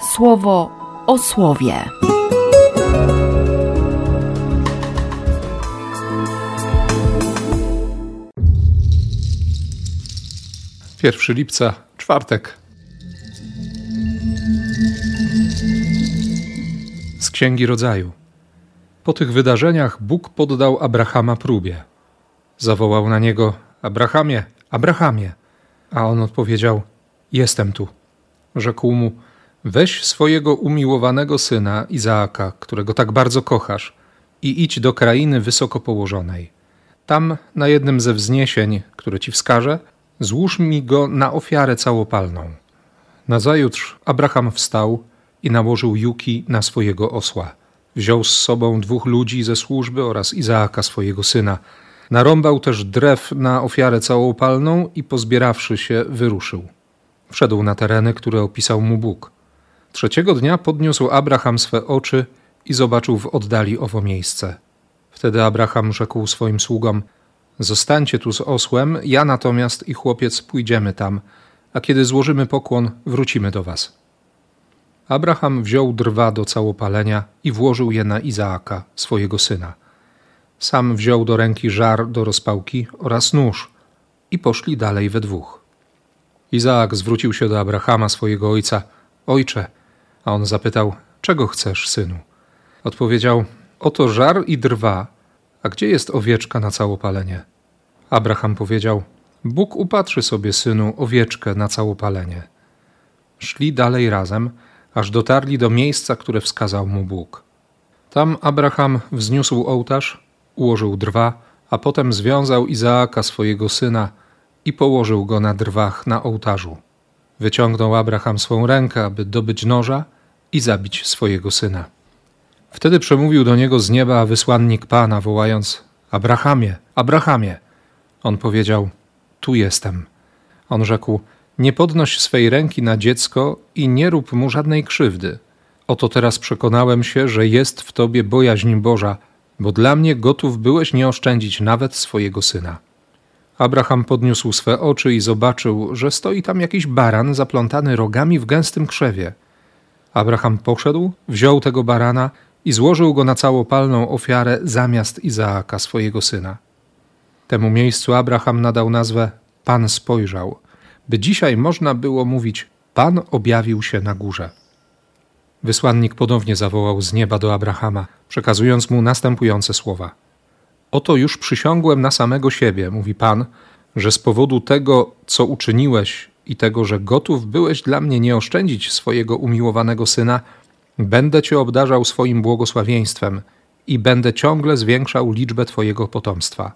słowo o słowie. Pierwszy lipca, czwartek. Z Księgi Rodzaju. Po tych wydarzeniach Bóg poddał Abrahama próbie. Zawołał na niego: Abrahamie, Abrahamie. A on odpowiedział: Jestem tu. Rzekł mu: Weź swojego umiłowanego syna Izaaka, którego tak bardzo kochasz, i idź do krainy wysoko położonej. Tam, na jednym ze wzniesień, które ci wskażę, złóż mi go na ofiarę całopalną. Nazajutrz Abraham wstał i nałożył juki na swojego osła. Wziął z sobą dwóch ludzi ze służby oraz Izaaka, swojego syna. Narąbał też drew na ofiarę całopalną i pozbierawszy się, wyruszył. Wszedł na tereny, które opisał mu Bóg. Trzeciego dnia podniósł Abraham swe oczy i zobaczył w oddali owo miejsce. Wtedy Abraham rzekł swoim sługom: Zostańcie tu z osłem, ja natomiast i chłopiec pójdziemy tam, a kiedy złożymy pokłon, wrócimy do was. Abraham wziął drwa do całopalenia i włożył je na Izaaka, swojego syna. Sam wziął do ręki żar do rozpałki oraz nóż i poszli dalej we dwóch. Izaak zwrócił się do Abrahama, swojego ojca: Ojcze, a on zapytał: Czego chcesz, synu? Odpowiedział: Oto żar i drwa. A gdzie jest owieczka na całopalenie? Abraham powiedział: Bóg upatrzy sobie, synu, owieczkę na całopalenie. Szli dalej razem, aż dotarli do miejsca, które wskazał mu Bóg. Tam Abraham wzniósł ołtarz, ułożył drwa, a potem związał Izaaka, swojego syna, i położył go na drwach na ołtarzu. Wyciągnął Abraham swą rękę, aby dobyć noża i zabić swojego syna. Wtedy przemówił do niego z nieba wysłannik Pana, wołając: Abrahamie, Abrahamie. On powiedział: Tu jestem. On rzekł: Nie podnoś swej ręki na dziecko i nie rób mu żadnej krzywdy. Oto teraz przekonałem się, że jest w tobie bojaźń Boża, bo dla mnie gotów byłeś nie oszczędzić nawet swojego syna. Abraham podniósł swe oczy i zobaczył, że stoi tam jakiś baran zaplątany rogami w gęstym krzewie. Abraham poszedł, wziął tego barana i złożył go na całopalną ofiarę zamiast Izaaka, swojego syna. Temu miejscu Abraham nadał nazwę Pan spojrzał, by dzisiaj można było mówić Pan objawił się na górze. Wysłannik ponownie zawołał z nieba do Abrahama, przekazując mu następujące słowa – Oto już przysiągłem na samego siebie, mówi Pan, że z powodu tego, co uczyniłeś i tego, że gotów byłeś dla mnie nie oszczędzić swojego umiłowanego syna, będę Cię obdarzał swoim błogosławieństwem i będę ciągle zwiększał liczbę Twojego potomstwa,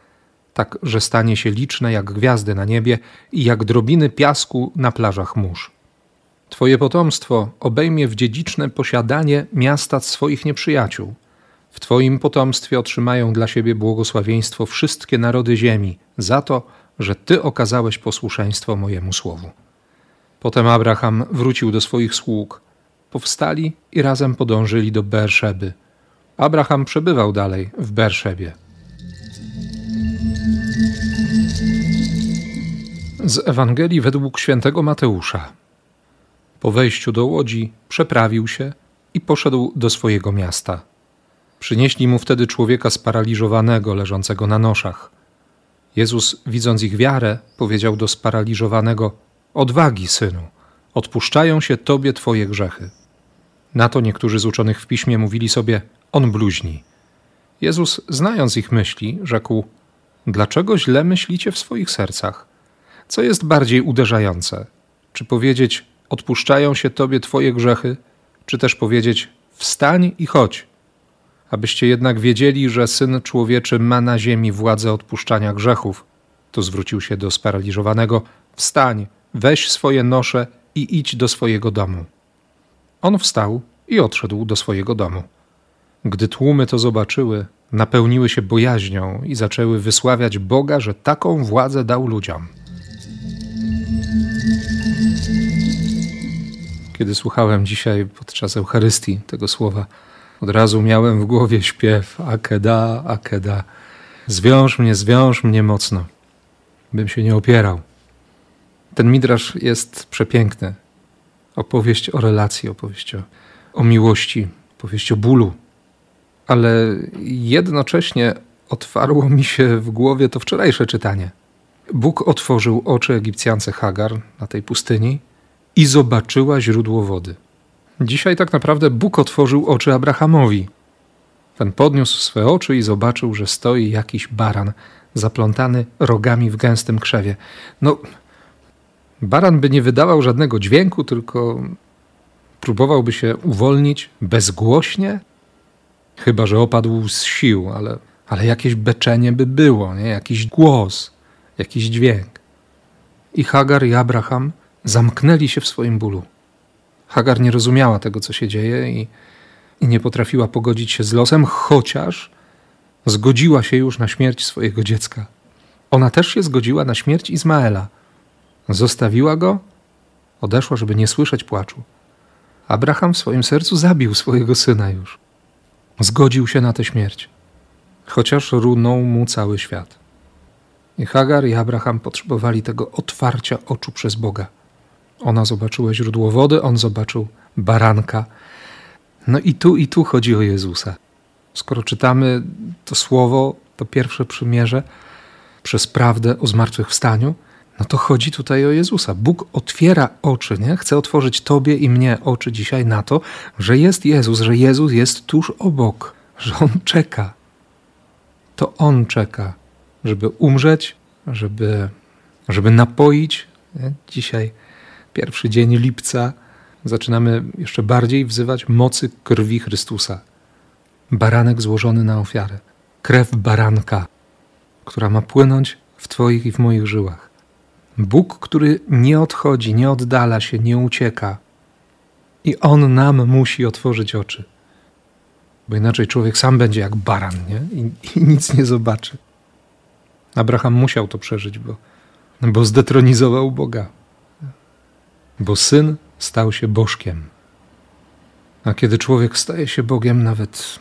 tak że stanie się liczne jak gwiazdy na niebie i jak drobiny piasku na plażach mórz. Twoje potomstwo obejmie w dziedziczne posiadanie miasta swoich nieprzyjaciół w Twoim potomstwie otrzymają dla siebie błogosławieństwo wszystkie narody ziemi, za to, że Ty okazałeś posłuszeństwo mojemu słowu. Potem Abraham wrócił do swoich sług. Powstali i razem podążyli do Berszeby. Abraham przebywał dalej w Berszebie. Z Ewangelii według świętego Mateusza. Po wejściu do łodzi przeprawił się i poszedł do swojego miasta – Przynieśli mu wtedy człowieka sparaliżowanego, leżącego na noszach. Jezus, widząc ich wiarę, powiedział do sparaliżowanego: Odwagi, synu, odpuszczają się tobie twoje grzechy. Na to niektórzy z uczonych w piśmie mówili sobie: On bluźni. Jezus, znając ich myśli, rzekł: Dlaczego źle myślicie w swoich sercach? Co jest bardziej uderzające? Czy powiedzieć: Odpuszczają się tobie twoje grzechy, czy też powiedzieć: Wstań i chodź? Abyście jednak wiedzieli, że Syn Człowieczy ma na ziemi władzę odpuszczania grzechów. To zwrócił się do sparaliżowanego: Wstań, weź swoje nosze i idź do swojego domu. On wstał i odszedł do swojego domu. Gdy tłumy to zobaczyły, napełniły się bojaźnią i zaczęły wysławiać Boga, że taką władzę dał ludziom. Kiedy słuchałem dzisiaj podczas Eucharystii tego słowa, od razu miałem w głowie śpiew Akeda, Akeda. Zwiąż mnie, zwiąż mnie mocno, bym się nie opierał. Ten midrasz jest przepiękny. opowieść o relacji, opowieść o, o miłości, opowieść o bólu. Ale jednocześnie otwarło mi się w głowie to wczorajsze czytanie. Bóg otworzył oczy Egipcjance Hagar na tej pustyni i zobaczyła źródło wody. Dzisiaj tak naprawdę Bóg otworzył oczy Abrahamowi. Ten podniósł swe oczy i zobaczył, że stoi jakiś baran zaplątany rogami w gęstym krzewie. No, baran by nie wydawał żadnego dźwięku, tylko próbowałby się uwolnić bezgłośnie, chyba że opadł z sił, ale, ale jakieś beczenie by było, nie? jakiś głos, jakiś dźwięk. I Hagar i Abraham zamknęli się w swoim bólu. Hagar nie rozumiała tego, co się dzieje i, i nie potrafiła pogodzić się z losem, chociaż zgodziła się już na śmierć swojego dziecka. Ona też się zgodziła na śmierć Izmaela. Zostawiła go, odeszła, żeby nie słyszeć płaczu. Abraham w swoim sercu zabił swojego syna już. Zgodził się na tę śmierć, chociaż runął mu cały świat. I Hagar i Abraham potrzebowali tego otwarcia oczu przez Boga. Ona zobaczyła źródło wody, on zobaczył baranka. No i tu, i tu chodzi o Jezusa. Skoro czytamy to słowo, to pierwsze przymierze przez prawdę o zmartwychwstaniu, no to chodzi tutaj o Jezusa. Bóg otwiera oczy, nie? Chce otworzyć Tobie i mnie oczy dzisiaj na to, że jest Jezus, że Jezus jest tuż obok, że On czeka. To On czeka, żeby umrzeć, żeby, żeby napoić. Nie? Dzisiaj pierwszy dzień lipca zaczynamy jeszcze bardziej wzywać mocy krwi Chrystusa. Baranek złożony na ofiarę. Krew baranka, która ma płynąć w Twoich i w moich żyłach. Bóg, który nie odchodzi, nie oddala się, nie ucieka. I On nam musi otworzyć oczy. Bo inaczej człowiek sam będzie jak baran nie? I, i nic nie zobaczy. Abraham musiał to przeżyć, bo, bo zdetronizował Boga bo syn stał się bożkiem. A kiedy człowiek staje się Bogiem, nawet,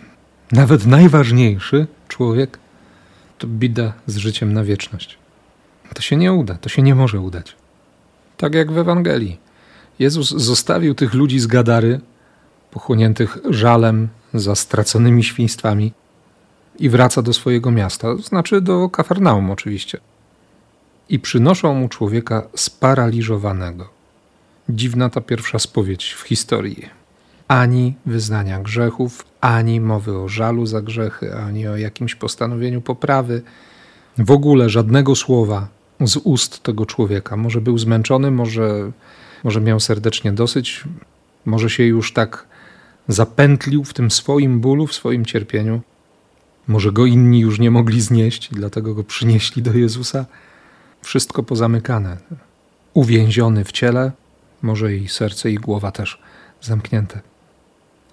nawet najważniejszy człowiek, to bida z życiem na wieczność. To się nie uda, to się nie może udać. Tak jak w Ewangelii. Jezus zostawił tych ludzi z Gadary, pochłoniętych żalem za straconymi świństwami, i wraca do swojego miasta, znaczy do Kafarnaum oczywiście. I przynoszą mu człowieka sparaliżowanego. Dziwna ta pierwsza spowiedź w historii. Ani wyznania grzechów, ani mowy o żalu za grzechy, ani o jakimś postanowieniu poprawy. W ogóle żadnego słowa z ust tego człowieka. Może był zmęczony, może, może miał serdecznie dosyć, może się już tak zapętlił w tym swoim bólu, w swoim cierpieniu. Może go inni już nie mogli znieść, dlatego go przynieśli do Jezusa. Wszystko pozamykane. Uwięziony w ciele, może i serce i głowa też zamknięte.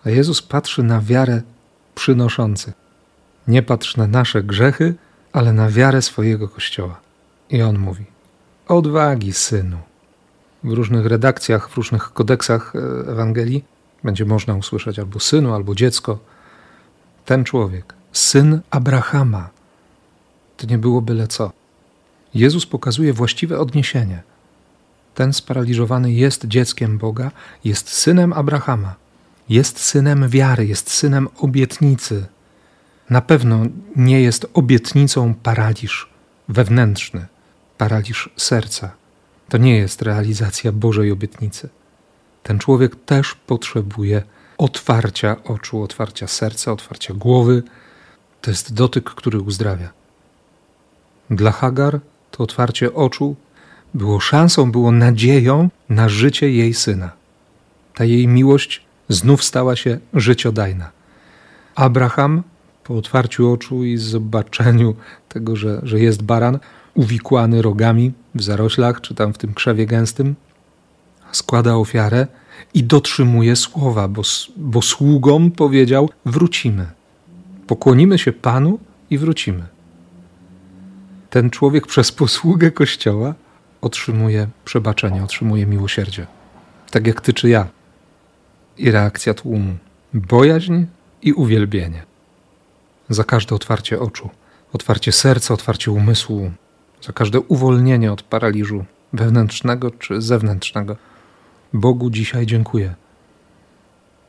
A Jezus patrzy na wiarę przynoszących. Nie patrz na nasze grzechy, ale na wiarę swojego Kościoła. I on mówi: Odwagi, synu. W różnych redakcjach, w różnych kodeksach e, Ewangelii będzie można usłyszeć albo synu, albo dziecko. Ten człowiek, syn Abrahama, to nie było byle co. Jezus pokazuje właściwe odniesienie ten sparaliżowany jest dzieckiem Boga, jest synem Abrahama, jest synem wiary, jest synem obietnicy. Na pewno nie jest obietnicą paraliż wewnętrzny, paraliż serca. To nie jest realizacja Bożej obietnicy. Ten człowiek też potrzebuje otwarcia oczu, otwarcia serca, otwarcia głowy. To jest dotyk, który uzdrawia. Dla Hagar to otwarcie oczu było szansą, było nadzieją na życie jej syna. Ta jej miłość znów stała się życiodajna. Abraham, po otwarciu oczu i zobaczeniu tego, że, że jest baran, uwikłany rogami w zaroślach, czy tam w tym krzewie gęstym, składa ofiarę i dotrzymuje słowa, bo, bo sługom powiedział: Wrócimy. Pokłonimy się Panu i wrócimy. Ten człowiek przez posługę Kościoła otrzymuje przebaczenie, otrzymuje miłosierdzie. Tak jak ty czy ja. I reakcja tłumu. Bojaźń i uwielbienie. Za każde otwarcie oczu, otwarcie serca, otwarcie umysłu, za każde uwolnienie od paraliżu wewnętrznego czy zewnętrznego, Bogu dzisiaj dziękuję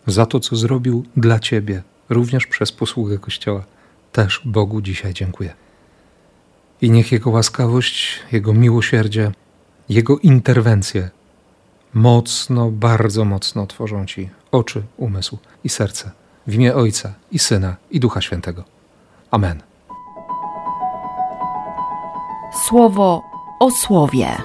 za to, co zrobił dla Ciebie, również przez posługę Kościoła. Też Bogu dzisiaj dziękuję. I niech Jego łaskawość, Jego miłosierdzie, Jego interwencje mocno, bardzo mocno otworzą Ci oczy, umysł i serce. W imię Ojca i Syna i Ducha Świętego. Amen. Słowo o słowie.